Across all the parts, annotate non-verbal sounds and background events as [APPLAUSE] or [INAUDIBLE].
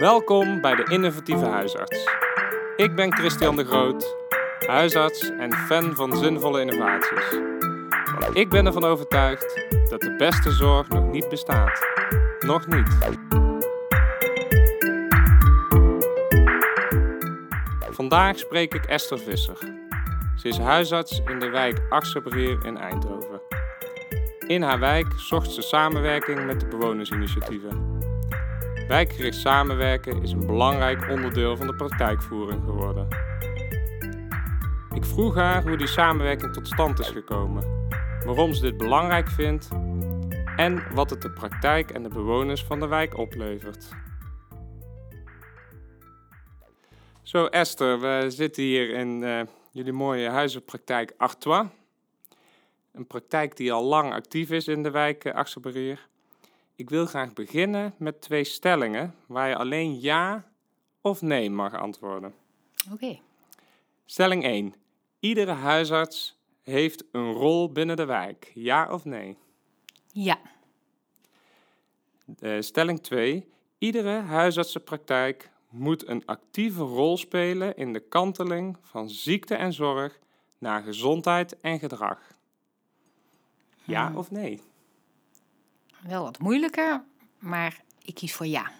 Welkom bij de Innovatieve Huisarts. Ik ben Christian de Groot, huisarts en fan van zinvolle innovaties. Want ik ben ervan overtuigd dat de beste zorg nog niet bestaat. Nog niet. Vandaag spreek ik Esther Visser. Ze is huisarts in de wijk Achterbrier in Eindhoven. In haar wijk zocht ze samenwerking met de bewonersinitiatieven. Wijkgericht samenwerken is een belangrijk onderdeel van de praktijkvoering geworden. Ik vroeg haar hoe die samenwerking tot stand is gekomen, waarom ze dit belangrijk vindt en wat het de praktijk en de bewoners van de wijk oplevert. Zo Esther, we zitten hier in uh, jullie mooie huizenpraktijk Artois. Een praktijk die al lang actief is in de wijk uh, ik wil graag beginnen met twee stellingen waar je alleen ja of nee mag antwoorden. Oké. Stelling 1. Iedere huisarts heeft een rol binnen de wijk. Ja of nee? Ja. Uh, stelling 2. Iedere huisartsenpraktijk moet een actieve rol spelen in de kanteling van ziekte en zorg naar gezondheid en gedrag. Ja hmm. of nee? Wel wat moeilijker, maar ik kies voor ja.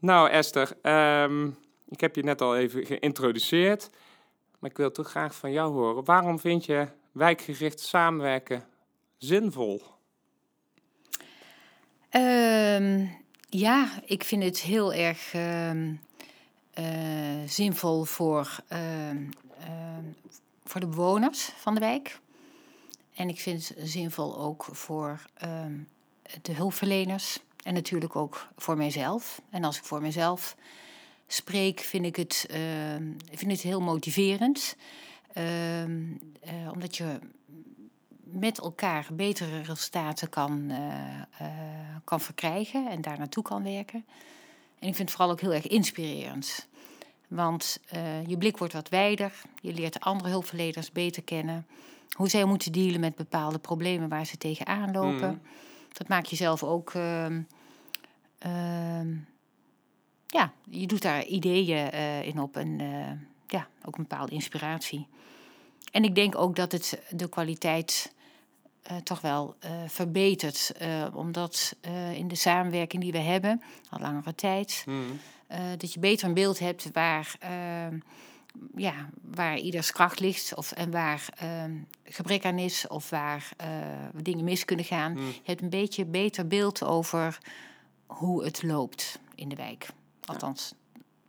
Nou, Esther, ehm, ik heb je net al even geïntroduceerd, maar ik wil toch graag van jou horen. Waarom vind je wijkgericht samenwerken zinvol? Ehm, ja, ik vind het heel erg ehm, eh, zinvol voor, voor de bewoners van de wijk. En ik vind het zinvol ook voor ehm, de hulpverleners en natuurlijk ook voor mijzelf. En als ik voor mezelf spreek, vind ik het, uh, vind het heel motiverend. Ehm, eh, omdat je met elkaar betere resultaten kan, eh, eh, kan verkrijgen en daar naartoe kan werken. En ik vind het vooral ook heel erg inspirerend. Want je blik wordt wat wijder, je leert andere hulpverleners beter kennen hoe zij moeten dealen met bepaalde problemen waar ze tegenaan lopen. Mm. Dat maakt jezelf ook. Uh, ja, je doet daar ideeën uh, in op en uh, ja, ook een bepaalde inspiratie. En ik denk ook dat het de kwaliteit uh, toch wel verbetert. omdat in de samenwerking die we hebben, al langere tijd, mm. dat je beter een beeld hebt waar ehm, ja, waar ieders kracht ligt of, en waar uh, gebrek aan is of waar uh, dingen mis kunnen gaan. Hmm. Je hebt een beetje beter beeld over hoe het loopt in de wijk. Althans,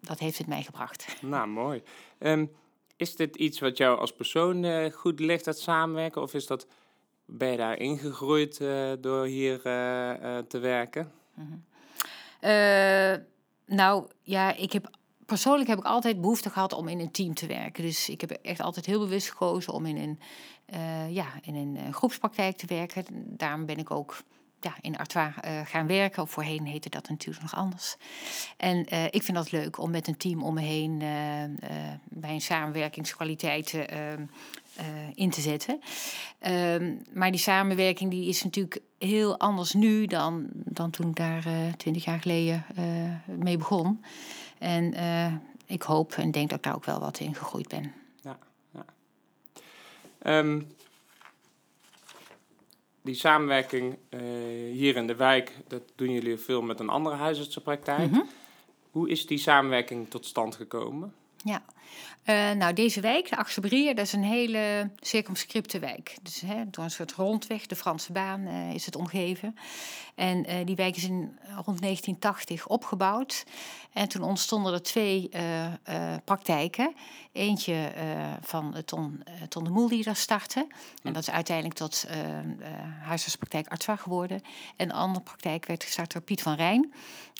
dat heeft het mij gebracht. [LAUGHS] Nou, mooi. Um, is dit iets wat jou als persoon uh, goed ligt, dat samenwerken? Of is dat, ben je daar ingegroeid uh, door hier te werken? Mm -hmm. nou ja, ik heb persoonlijk heb ik altijd behoefte gehad om in een team te werken. Dus ik heb echt altijd heel bewust gekozen om in een, uh, ja, in een uh, groepspraktijk te werken. Daarom ben ik ook ja, in Artois uh, gaan werken. Of voorheen heette dat natuurlijk nog anders. En ik vind dat leuk om met een team om me heen mijn samenwerkingskwaliteiten in te zetten. Ehm, maar die samenwerking die is natuurlijk heel anders nu dan, dan toen ik daar twintig jaar geleden mee begon. En uh, ik hoop en denk dat ik daar ook wel wat in gegroeid ben. Ja, ja. Um, die samenwerking uh, hier in de wijk, dat doen jullie veel met een andere huisartsenpraktijk. Mm -hmm. Hoe is die samenwerking tot stand gekomen? Ja, uh, nou deze wijk, de Achterbrier, dat is een hele circumscripte wijk. Dus hè, door een soort rondweg, de Franse baan, uh, is het omgeven. En uh, die wijk is in rond 1980 opgebouwd. En toen ontstonden er twee praktijken. Eentje van Ton, Ton de Moel die daar startte. En dat is uiteindelijk tot huisartspraktijk Artois geworden. En de andere praktijk werd gestart door Piet van Rijn.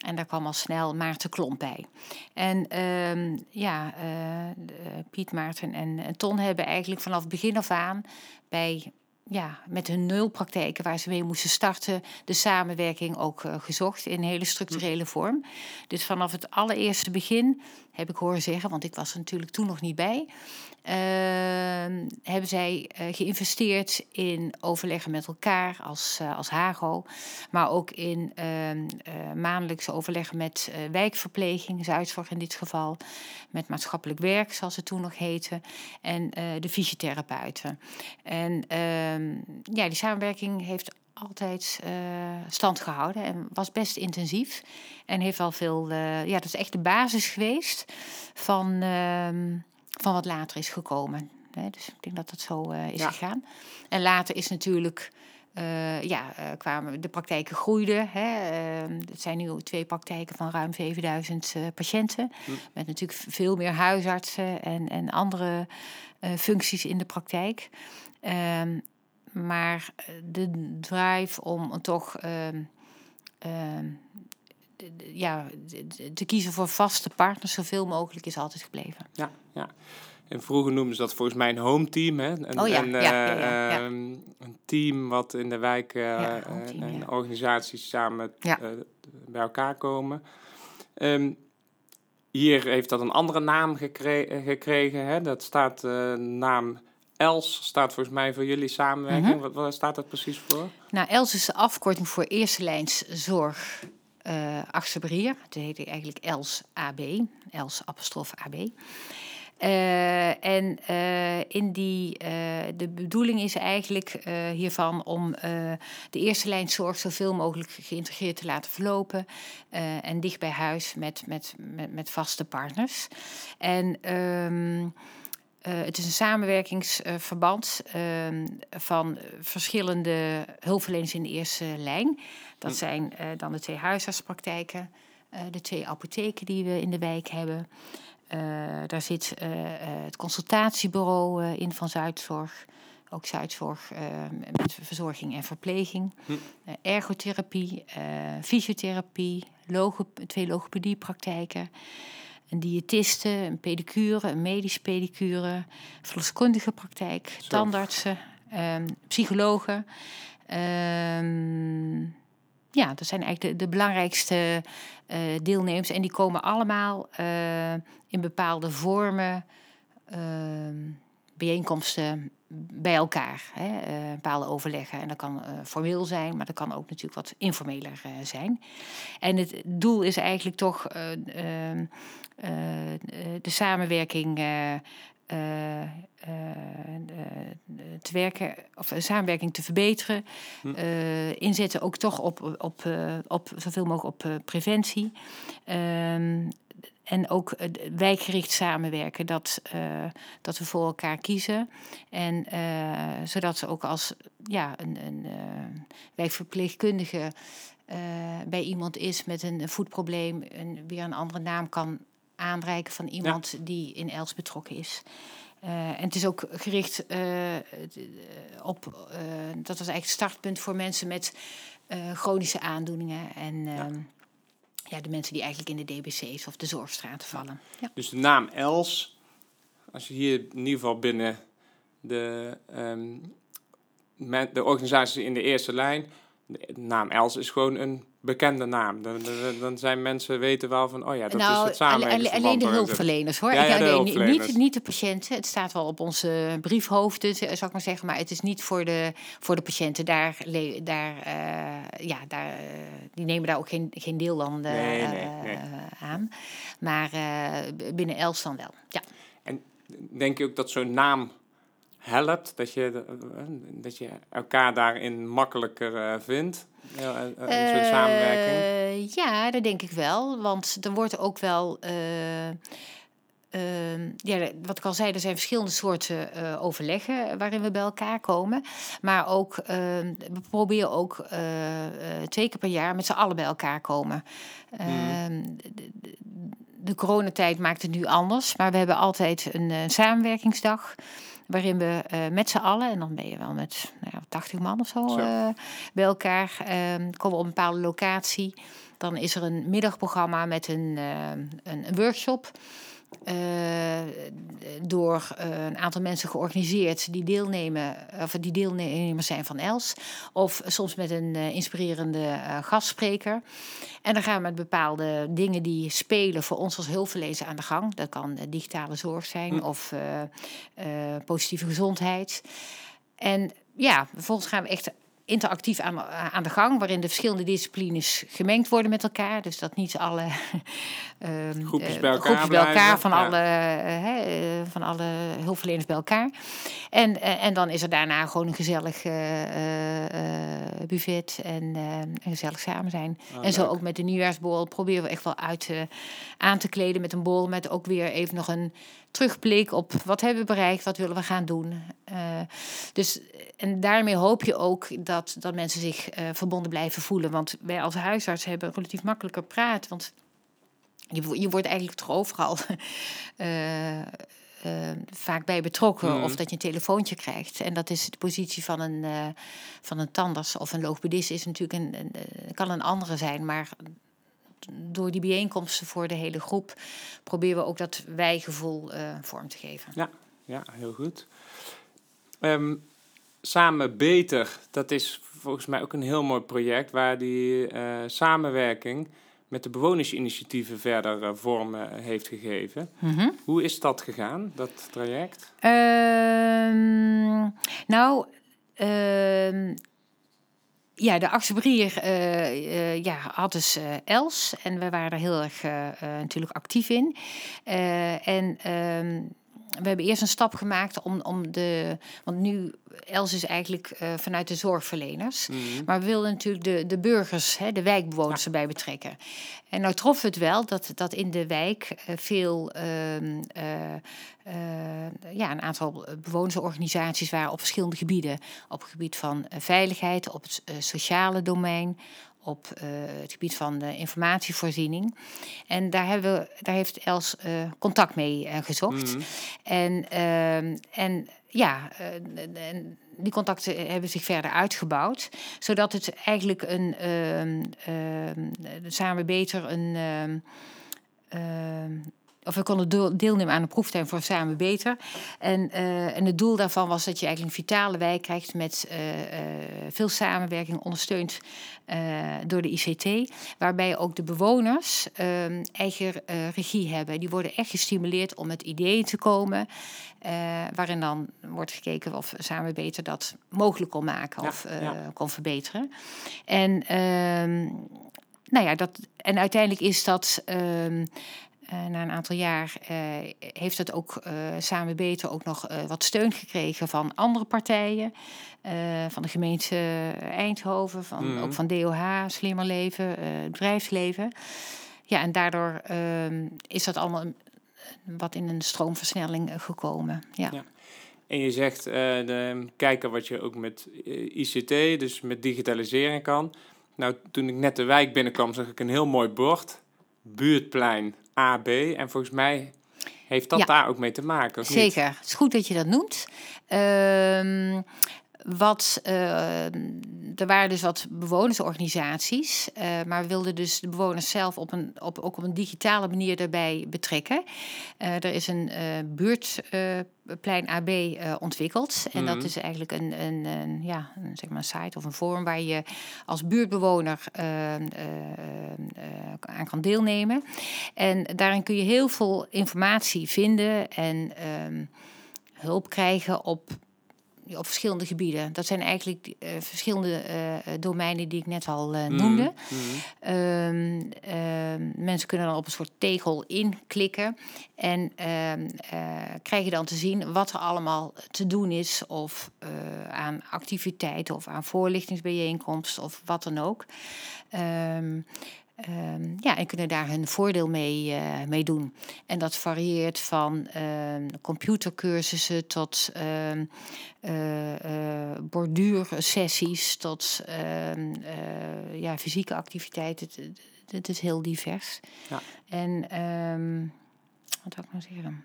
En daar kwam al snel Maarten Klomp bij. En ehm, ja, uh, Piet, Maarten en, Ton hebben eigenlijk vanaf begin af aan bij ja, met hun nulpraktijken waar ze mee moesten starten, de samenwerking ook uh, gezocht in hele structurele vorm. Dus vanaf het allereerste begin heb ik horen zeggen, want ik was er natuurlijk toen nog niet bij, hebben zij uh, geïnvesteerd in overleggen met elkaar als, uh, als HAGO, maar ook in ehm, maandelijkse overleggen met wijkverpleging, Zuidzorg in dit geval, met maatschappelijk werk, zoals het toen nog heette, en de fysiotherapeuten. En ehm, ja, die samenwerking heeft altijd stand gehouden en was best intensief. En heeft al veel, ja, dat is echt de basis geweest van, van wat later is gekomen. Hè, dus ik denk dat dat zo uh, is ja. gegaan. En later is natuurlijk, ja, kwamen de praktijken groeiden. Hè. het zijn nu twee praktijken van ruim 7000 patiënten. Hm. Met natuurlijk veel meer huisartsen en, en andere functies in de praktijk. Um, maar eh, de drive om toch uh, ja, te kiezen voor vaste partners zoveel mogelijk is altijd gebleven. Ja, ja. En vroeger noemden ze dat volgens mij een home team. Hè? Een, oh ja, een, ja, uh, een team wat in de wijk uh, team, en organisaties samen bij elkaar komen. Um, hier heeft dat een andere naam gekre gekregen. Hè? Dat staat de naam ELS staat volgens mij voor jullie samenwerking. Mm -hmm. wat, wat, staat dat precies voor? Nou, ELS is de afkorting voor Eerste Lijns Zorg uh, eh, Achterbrier. Het heet eigenlijk ELS AB, ELS apostrof AB. Uh, en uh, in die, de bedoeling is eigenlijk hiervan om de eerste lijn zorg zoveel mogelijk geïntegreerd te laten verlopen. en dicht bij huis met, met, met, vaste partners. En uh, het is een samenwerkingsverband uh, van verschillende hulpverleners in de eerste lijn. Dat hm. zijn uh, dan de twee huisartspraktijken, de twee apotheken die we in de wijk hebben. daar zit het consultatiebureau in van Zuidzorg. Ook Zuidzorg met verzorging en verpleging. Hm. ergotherapie, fysiotherapie, twee logopediepraktijken een diëtiste, een pedicure, een medisch pedicure, verloskundige praktijk, Zo. tandartsen, um, psychologen. Um, ja, dat zijn eigenlijk de, belangrijkste uh, deelnemers. En die komen allemaal uh, in bepaalde vormen, uh, bijeenkomsten bij elkaar. Hè, bepaalde overleggen. En dat kan formeel zijn, maar dat kan ook natuurlijk wat informeler zijn. En het doel is eigenlijk toch de samenwerking te werken, of samenwerking te verbeteren. Hm. inzetten ook toch op, op, op zoveel mogelijk op preventie. Ehm, en ook wijkgericht samenwerken, dat, dat we voor elkaar kiezen. En zodat ze ook als ja, een, een uh, wijkverpleegkundige bij iemand is met een voetprobleem en weer een andere naam kan aanreiken van iemand ja. die in Els betrokken is. en het is ook gericht op, dat was eigenlijk het startpunt voor mensen met chronische aandoeningen. En, ja ehm, ja, de mensen die eigenlijk in de DBC's of de zorgstraten vallen. Ja. Dus de naam Els, als je hier in ieder geval binnen de, um, de organisaties in de eerste lijn, de naam Els is gewoon een bekende naam. Dan, dan, zijn mensen weten wel van, oh ja, dat nou, is het samenwerkingsverband. Alleen de hulpverleners hoor. Ja, ja, de nee. Niet, niet de patiënten. Het staat wel op onze briefhoofden, zou ik maar zeggen. Maar het is niet voor de, voor de patiënten. Daar, daar, uh, ja, daar, uh, die nemen daar ook geen, geen deel aan, uh, nee, nee. aan. Maar binnen Els dan wel, ja. En denk je ook dat zo'n naam helpt? Dat je, dat je elkaar daarin makkelijker vindt? Ja, een soort samenwerking? Ja, dat denk ik wel. Want er wordt ook wel. Uh, uh, ja, wat ik al zei, er zijn verschillende soorten uh, overleggen waarin we bij elkaar komen. Maar ook, ehm, we proberen ook twee keer per jaar met z'n allen bij elkaar komen. Mm. De, de, de coronatijd maakt het nu anders, maar we hebben altijd een samenwerkingsdag waarin we uh, met z'n allen, en dan ben je wel met nou ja, 80 man of zo, zo. Uh, bij elkaar, uh, komen we op een bepaalde locatie. Dan is er een middagprogramma met een, een, een, workshop. Eh, door eh, een aantal mensen georganiseerd die deelnemen, of die deelnemers zijn van Els. Of soms met een eh, inspirerende gastspreker. En dan gaan we met bepaalde dingen die spelen voor ons als hulpverleners aan de gang. Dat kan digitale zorg zijn hm. of positieve gezondheid. En ja, vervolgens gaan we echt interactief aan, aan de gang, waarin de verschillende disciplines gemengd worden met elkaar. Dus dat niet alle uh, [LAUGHS] groepjes bij elkaar, groepjes bij elkaar van, alle, uh, van alle hulpverleners bij elkaar. En, en dan is er daarna gewoon een gezellig buffet en gezellig samen zijn. Oh, en zo ook met de nieuwjaarsbol proberen we echt wel uit aan te kleden met een bol, met ook weer even nog een terugblik op wat hebben we bereikt, wat willen we gaan doen. Uh, dus, en daarmee hoop je ook dat, dat mensen zich uh, verbonden blijven voelen. Want wij als huisarts hebben relatief makkelijker praat. Want je, je wordt eigenlijk toch overal uh, [LAUGHS] vaak bij betrokken. Mm. Of dat je een telefoontje krijgt. En dat is de positie van een, van een tandarts of een logopedist is natuurlijk een, een, kan een andere zijn. Maar door die bijeenkomsten voor de hele groep proberen we ook dat wijgevoel uh, vorm te geven. Ja, ja heel goed. Ehm, Samen Beter, dat is volgens mij ook een heel mooi project waar die uh, samenwerking met de bewonersinitiatieven verder uh, vorm heeft gegeven. Mm -hmm. Hoe is dat gegaan, dat traject? Um, nou, uh, ja, de Axebrier uh, uh, ja, had dus uh, Els en we waren er heel erg natuurlijk actief in. en ehm, we hebben eerst een stap gemaakt om, om de. Want nu, Els is eigenlijk uh, vanuit de zorgverleners. Mm -hmm. Maar we wilden natuurlijk de, de burgers, hè, de wijkbewoners ja. erbij betrekken. En nou trof het wel dat, dat in de wijk uh, veel. Uh, ja, een aantal bewonersorganisaties waren op verschillende gebieden. Op het gebied van veiligheid, op het sociale domein, op uh, het gebied van de informatievoorziening. En daar, hebben we, daar heeft Els uh, contact mee uh, gezocht. Mm. En, ehm, en ja, en die contacten hebben zich verder uitgebouwd. Zodat het eigenlijk een ehm, ehm, samen beter een of we konden deelnemen aan een proeftuin voor Samen Beter. En, uh, en het doel daarvan was dat je eigenlijk een vitale wijk krijgt met uh, uh, veel samenwerking, ondersteund door de ICT. Waarbij ook de bewoners ehm, eigen regie hebben. Die worden echt gestimuleerd om met ideeën te komen. waarin dan wordt gekeken of Samen Beter dat mogelijk kon maken of ja. kon verbeteren. En, ehm, nou ja, dat, en uiteindelijk is dat. Uh, na een aantal jaar uh, heeft het ook uh, samen beter ook nog wat steun gekregen van andere partijen. van de gemeente Eindhoven, van, mm. ook van DOH, Slimmer Leven, bedrijfsleven. Ja, en daardoor ehm, is dat allemaal wat in een stroomversnelling gekomen. Ja. ja. En je zegt de, kijken wat je ook met ICT, dus met digitaliseren kan. Nou, toen ik net de wijk binnenkwam, zag ik een heel mooi bord. Buurtplein AB. En volgens mij heeft dat daar ook mee te maken. Zeker. Het is goed dat je dat noemt. Uh, wat, uh, er waren dus wat bewonersorganisaties, uh, maar we wilden dus de bewoners zelf op een, op, ook op een digitale manier daarbij betrekken. Uh, er is een buurtplein AB ontwikkeld. En dat mhm. is eigenlijk een, een, een, ja, een, zeg maar een site of een forum waar je als buurtbewoner aan kan deelnemen. En daarin kun je heel veel informatie vinden en ehm, hulp krijgen op op verschillende gebieden. Dat zijn eigenlijk uh, verschillende uh, domeinen die ik net al uh, noemde. Mm. Um, mensen kunnen dan op een soort tegel inklikken en ehm, krijgen dan te zien wat er allemaal te doen is, of aan activiteiten of aan voorlichtingsbijeenkomsten of wat dan ook. Um, Um, ja, en kunnen daar hun voordeel mee, uh, mee doen. En dat varieert van uh, computercursussen tot uh, borduursessies, tot ehm, ja, fysieke activiteiten. Het, het, is heel divers. Ja. En wat zou ik nou zeggen?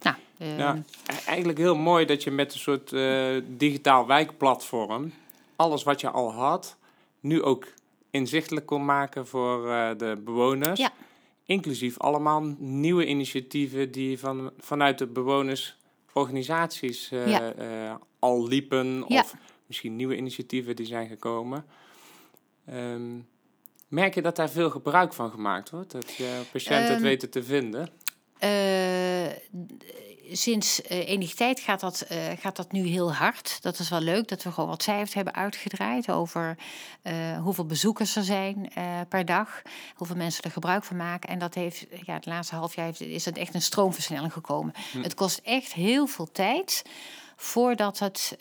nou, ja, e-, eigenlijk heel mooi dat je met een soort digitaal wijkplatform alles wat je al had, nu ook inzichtelijk kon maken voor uh, de bewoners. Ja. inclusief allemaal nieuwe initiatieven die van, vanuit de bewonersorganisaties uh, ja. uh, al liepen. Ja. Of misschien nieuwe initiatieven die zijn gekomen. Um, merk je dat daar veel gebruik van gemaakt wordt? Dat je patiënten um, het weten te vinden? Sinds uh, enige tijd gaat dat, uh, gaat dat nu heel hard. Dat is wel leuk dat we gewoon wat cijfers hebben uitgedraaid over hoeveel bezoekers er zijn per dag, hoeveel mensen er gebruik van maken. En dat heeft, ja, het laatste half jaar heeft, is het echt een stroomversnelling gekomen. Hm. Het kost echt heel veel tijd voordat het,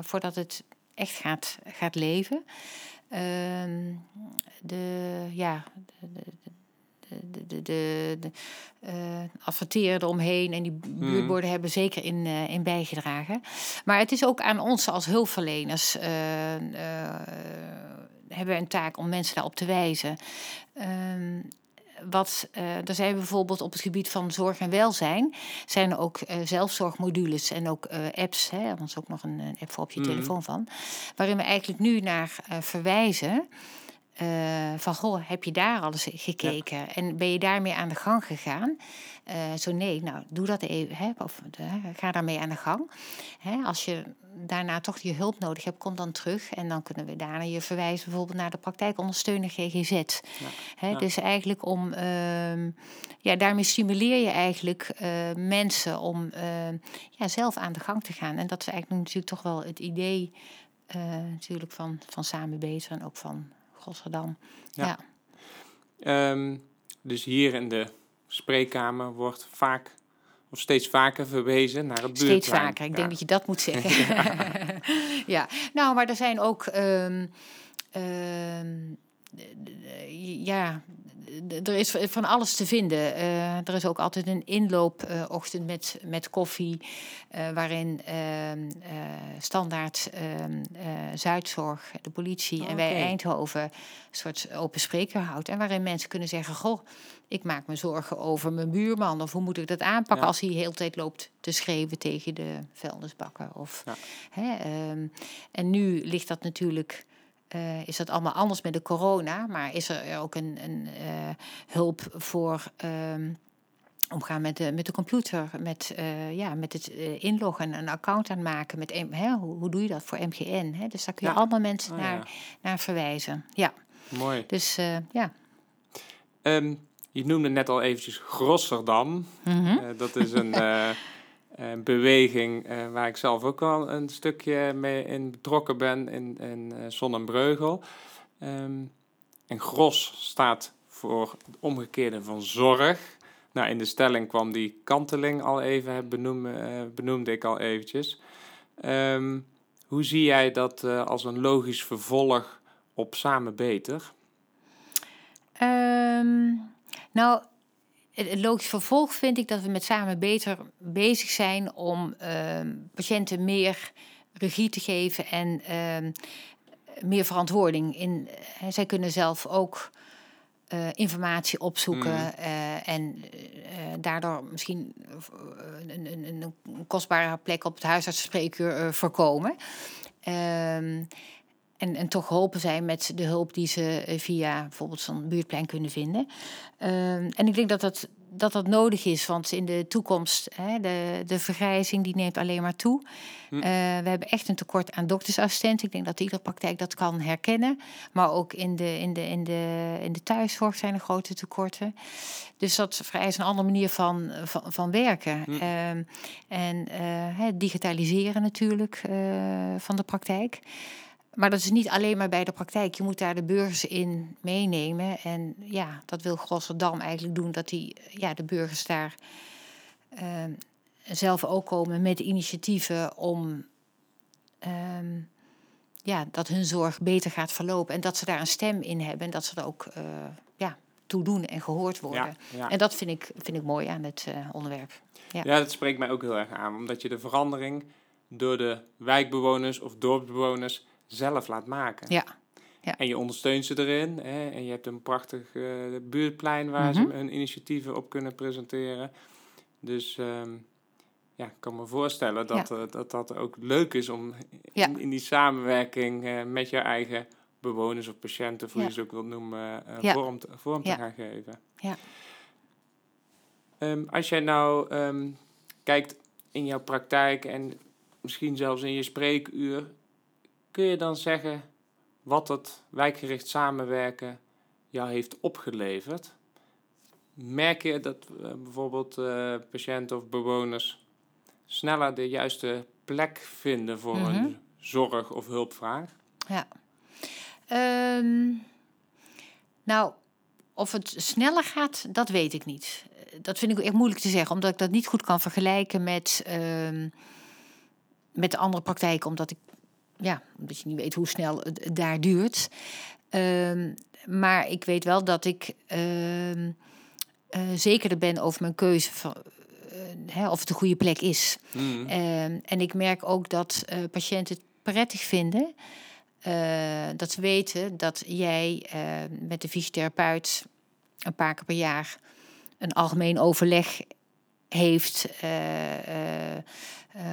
voordat het echt gaat, gaat leven. Uh, de, ja, de, de, de, de, de uh, adverteren eromheen en die buurtborden mm. hebben zeker in, uh, in bijgedragen. Maar het is ook aan ons als hulpverleners. Uh, hebben we een taak om mensen daarop te wijzen. Ehm, wat, uh, er zijn bijvoorbeeld op het gebied van zorg en welzijn... zijn er ook uh, zelfzorgmodules en ook uh, apps. Hè, er is ook nog een, een app voor op je mm. telefoon van. Waarin we eigenlijk nu naar verwijzen... van, goh, heb je daar alles gekeken? Ja. En ben je daarmee aan de gang gegaan? zo nee, nou, doe dat even. Hè, of ga daarmee aan de gang. Hè, als je daarna toch je hulp nodig hebt, kom dan terug. En dan kunnen we daarna je verwijzen bijvoorbeeld naar de praktijkondersteuner GGZ. Ja. Ja. Dus eigenlijk om, uh, ja, daarmee stimuleer je eigenlijk mensen om uh, ja, zelf aan de gang te gaan. En dat is eigenlijk natuurlijk toch wel het idee natuurlijk van, van Samen Beter en ook van Rotterdam. Ja. ja. Um, dus hier in de spreekkamer wordt vaak of steeds vaker verwezen naar het buurtplein. Steeds vaker, ik ja. denk dat je dat moet zeggen. [LAUGHS] ja. ja, nou, maar er zijn ook... Um, um, ja, er is van alles te vinden. Uh, er is ook altijd een inloopochtend uh, met, met koffie, uh, waarin ehm, standaard ehm, Zuidzorg, de politie oh, en wij okay. Eindhoven een soort open spreker houdt. En waarin mensen kunnen zeggen: Goh, ik maak me zorgen over mijn buurman. Of hoe moet ik dat aanpakken ja. als hij de hele tijd loopt te schreeuwen tegen de vuilnisbakken. Of, ja. hè, um, en nu ligt dat natuurlijk. Uh, is dat allemaal anders met de corona, maar is er ook een, een uh, hulp voor um, omgaan met de, met de computer, met, uh, ja, met het inloggen, een account aanmaken. Met, hè, hoe, hoe doe je dat voor MGN? Hè? Dus daar kun je ja. allemaal mensen oh, naar, ja. naar verwijzen. Ja. Mooi. Dus ja. Um, je noemde net al eventjes Grosserdam. Mm -hmm. uh, dat is een, [LAUGHS] een beweging waar ik zelf ook wel een stukje mee in betrokken ben in, in Zonnebreugel. Um, en Gros staat voor het omgekeerde van zorg. Nou, in de stelling kwam die kanteling al even, benoemde, benoemde ik al eventjes. Um, hoe zie jij dat als een logisch vervolg op Samen Beter? Um... Nou, het logisch vervolg vind ik dat we met samen beter bezig zijn om uh, patiënten meer regie te geven en meer verantwoording. In, zij kunnen zelf ook uh, informatie opzoeken mm. en daardoor misschien een, een, een, kostbare plek op het huisartsenspreekuur voorkomen. Ehm, en, en toch geholpen zijn met de hulp die ze eh, via bijvoorbeeld zo'n buurtplein kunnen vinden. Uh, en ik denk dat dat, dat dat nodig is, want in de toekomst, hè, de, de vergrijzing die neemt alleen maar toe. Hm. Uh, we hebben echt een tekort aan doktersassistenten. Ik denk dat iedere praktijk dat kan herkennen. Maar ook in de, in de, in de, in de thuiszorg zijn er grote tekorten. Dus dat vereist een andere manier van, van, van werken. Hm. Uh, en uh, digitaliseren natuurlijk van de praktijk. Maar dat is niet alleen maar bij de praktijk. Je moet daar de burgers in meenemen. En ja, dat wil Grosserdam eigenlijk doen. Dat die, ja, de burgers daar uh, zelf ook komen met initiatieven om... Uh, ja, dat hun zorg beter gaat verlopen. En dat ze daar een stem in hebben. En dat ze er ook uh, ja, toe doen en gehoord worden. Ja, ja. En dat vind ik, vind ik mooi aan het uh, onderwerp. Ja. ja, dat spreekt mij ook heel erg aan. Omdat je de verandering door de wijkbewoners of dorpsbewoners zelf laat maken. Ja. ja. En je ondersteunt ze erin. Hè? En je hebt een prachtig uh, buurtplein waar mm -hmm. ze hun initiatieven op kunnen presenteren. Dus um, ja, ik kan me voorstellen dat, ja. uh, dat dat ook leuk is om ja. in, in, die samenwerking uh, met je eigen bewoners of patiënten, hoe je ze ook wilt noemen, vorm, te, vorm te gaan geven. Ja. Ehm, als jij nou ehm, kijkt in jouw praktijk en misschien zelfs in je spreekuur, kun je dan zeggen wat het wijkgericht samenwerken jou heeft opgeleverd? Merk je dat uh, bijvoorbeeld uh, patiënten of bewoners sneller de juiste plek vinden voor een Mhm. zorg of hulpvraag? Ja. Ehm, nou, of het sneller gaat, dat weet ik niet. Eh, Dat vind ik echt moeilijk te zeggen, omdat ik dat niet goed kan vergelijken met, ehm, met de andere praktijken, omdat ik ja, omdat je niet weet hoe snel het, daar duurt. Ehm, maar ik weet wel dat ik ehm eh, zekerder ben over mijn keuze van eh, hè, of het de goede plek is. Mm. Ehm, en ik merk ook dat eh, patiënten het prettig vinden. dat ze weten dat jij met de fysiotherapeut een paar keer per jaar een algemeen overleg heeft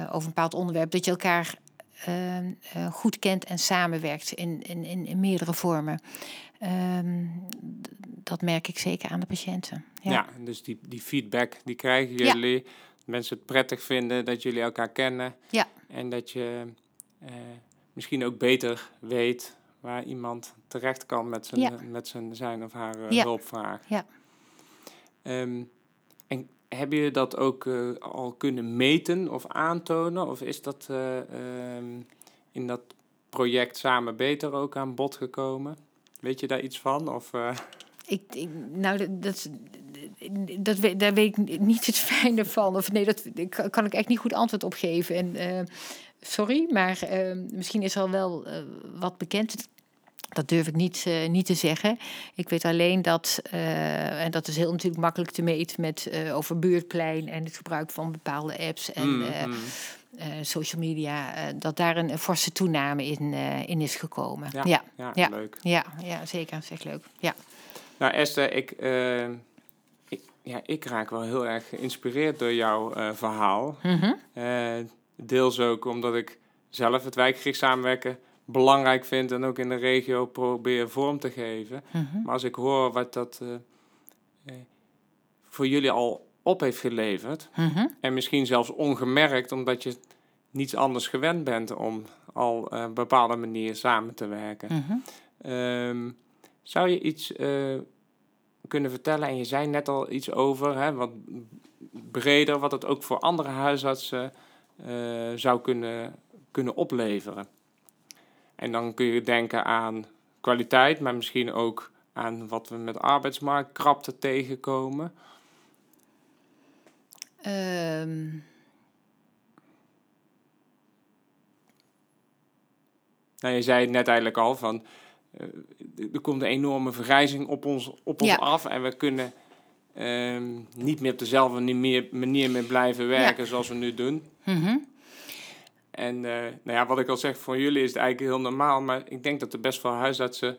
over een bepaald onderwerp. Dat je elkaar eh, eh, goed kent en samenwerkt in, in, in, in meerdere vormen. Ehm, dat merk ik zeker aan de patiënten. Ja. Ja. dus die, die feedback die krijgen Ja. jullie. Mensen het prettig vinden dat jullie elkaar kennen. Ja. En dat je eh, misschien ook beter weet waar iemand terecht kan met zijn, Ja. met zijn, zijn of haar eh, hulpvraag. Ja. Ehm, hebben jullie dat ook eh, al kunnen meten of aantonen? Of is dat eh, ehm, in dat project samen beter ook aan bod gekomen? Weet je daar iets van? Of, eh, Ik, ik, nou, dat, dat, dat, daar weet ik niet het fijne van. Of nee, dat kan ik echt niet goed antwoord op geven. En, sorry, maar eh, misschien is er al wel wat bekend. Dat durf ik niet, eh, niet te zeggen. Ik weet alleen dat, eh, en dat is heel natuurlijk makkelijk te meten met eh, over buurtplein en het gebruik van bepaalde apps en mm, mm. social media, dat daar een, forse toename in, in is gekomen. Ja. Ja, ja, ja. leuk. ja, ja, zeker. Dat is echt leuk. Ja. Nou, Esther, ik, ik, ja, ik raak wel heel erg geïnspireerd door jouw verhaal. Mhm. Deels ook omdat ik zelf het wijkgericht samenwerken belangrijk vind en ook in de regio probeer vorm te geven. Mhm. Maar als ik hoor wat dat eh, eh, voor jullie al op heeft geleverd, Mhm. en misschien zelfs ongemerkt omdat je niets anders gewend bent om al eh, op een bepaalde manier samen te werken. Mhm. Ehm, zou je iets eh, kunnen vertellen? En je zei net al iets over, hè, wat breder, wat het ook voor andere huisartsen eh, zou kunnen, kunnen opleveren. En dan kun je denken aan kwaliteit, maar misschien ook aan wat we met arbeidsmarktkrapte tegenkomen. Ehm, Nou, je zei het net eigenlijk al van. eh, er komt een enorme vergrijzing op ons, op ons Ja. af en we kunnen ehm, niet meer op dezelfde ni- meer- manier meer blijven werken zoals we nu doen. mhm. En eh, nou ja, wat ik al zeg, voor jullie is het eigenlijk heel normaal, maar ik denk dat er best wel huisartsen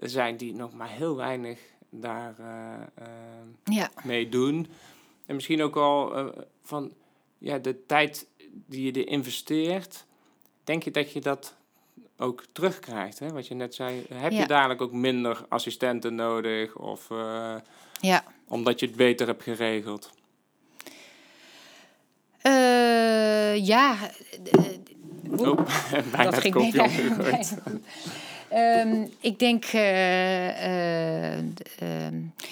zijn die nog maar heel weinig daar eh, eh, Ja, mee doen. En misschien ook al van ja, de tijd die je er investeert, denk je dat je dat ook terugkrijgt? Hè? Wat je net zei, heb je dadelijk ook minder assistenten nodig of ja. omdat je het beter hebt geregeld? Eh, ja. Oh, [LAUGHS] bijna dat ging kopje bijna- omgegooid. ik denk,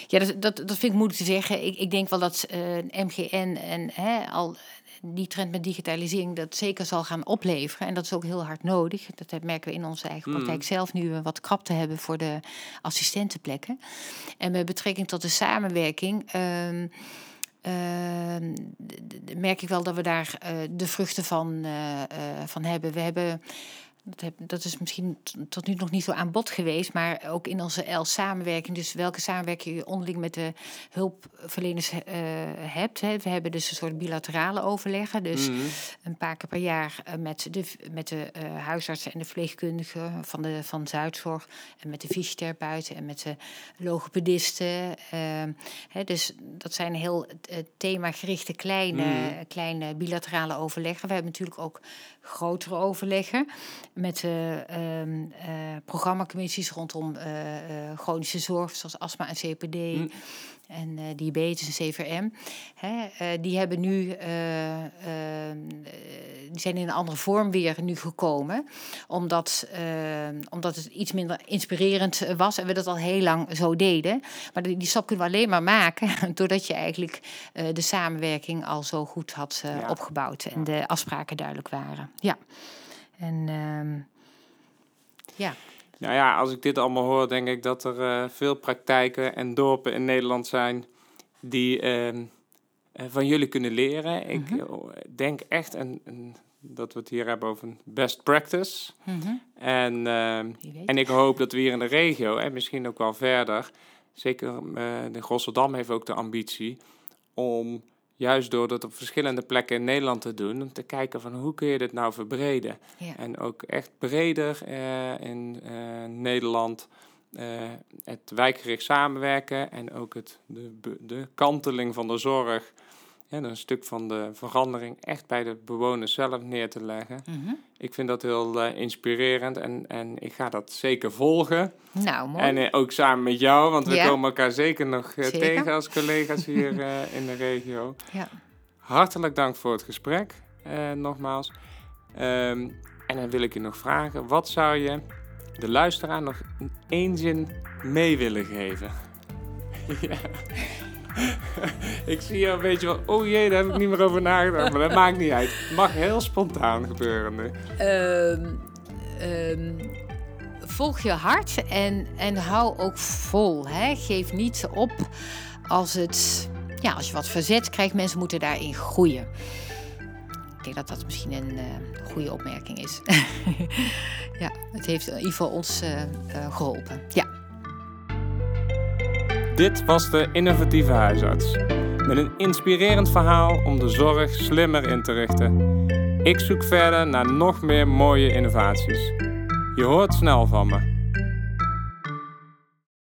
ja, dat, dat, dat vind ik moeilijk te zeggen. Ik, ik denk wel dat eh, MGN en hè, al die trend met digitalisering dat zeker zal gaan opleveren. En dat is ook heel hard nodig. Dat merken we in onze eigen Mm. praktijk zelf nu we wat krapte hebben voor de assistentenplekken. En met betrekking tot de samenwerking. ehm, merk ik wel dat we daar eh, de vruchten van, eh, eh, van hebben. We hebben dat, heb, dat is misschien tot nu nog niet zo aan bod geweest, maar ook in onze L-samenwerking, dus welke samenwerking je onderling met de hulpverleners eh, hebt. Hè. We hebben dus een soort bilaterale overleggen, dus Mhm. een paar keer per jaar eh, met de, met de eh, huisartsen en de verpleegkundigen van, de, van Zuidzorg en met de fysiotherapeuten en met de logopedisten. ehm, hè, dus dat zijn heel themagerichte kleine, Mhm. kleine bilaterale overleggen. We hebben natuurlijk ook grotere overleggen. Met de ehm, eh, programmacommissies rondom eh, eh, chronische zorg, zoals astma en CPD. Hm. En diabetes en CVM. Hè, die hebben nu, eh, ehm, eh, die zijn in een andere vorm weer nu gekomen. Omdat, eh, omdat het iets minder inspirerend was en we dat al heel lang zo deden. Maar die, die stap kunnen we alleen maar maken [LAUGHS] doordat je eigenlijk de samenwerking al zo goed had opgebouwd. En de afspraken duidelijk waren. Ja. En ehm, ja. Nou ja, als ik dit allemaal hoor, denk ik dat er eh, veel praktijken en dorpen in Nederland zijn die ehm, eh, van jullie kunnen leren. Ik Mhm. eh, denk echt en, en dat we het hier hebben over een best practice. Mhm. En, ehm, en ik hoop dat we hier in de regio en misschien ook wel verder, zeker de Rotterdam heeft ook de ambitie om juist door dat op verschillende plekken in Nederland te doen, om te kijken van hoe kun je dit nou verbreden. Ja. En ook echt breder eh, in eh, Nederland eh, het wijkgericht samenwerken en ook het, de, de kanteling van de zorg en een stuk van de verandering echt bij de bewoners zelf neer te leggen. Mhm. Ik vind dat heel eh, inspirerend en, en ik ga dat zeker volgen. Nou, mooi. En eh, ook samen met jou, want we Ja. komen elkaar zeker nog eh, Zeker. tegen als collega's hier [LAUGHS] in de regio. ja. Hartelijk dank voor het gesprek, nogmaals. Ehm, en dan wil ik je nog vragen, wat zou je de luisteraar nog in één zin mee willen geven? [LAUGHS] ja. [LAUGHS] ik zie een beetje van, oh jee, daar heb ik niet meer over nagedacht, maar dat maakt niet uit. Het mag heel spontaan gebeuren. Ehm, ehm, volg je hart en, en hou ook vol. Hè? Geef niet op als, het, ja, als je wat verzet krijgt. Mensen moeten daarin groeien. Ik denk dat dat misschien een eh, goede opmerking is. [LAUGHS] ja, het heeft in ieder geval ons eh, eh, geholpen. Ja. Dit was de innovatieve huisarts. Met een inspirerend verhaal om de zorg slimmer in te richten. Ik zoek verder naar nog meer mooie innovaties. Je hoort snel van me.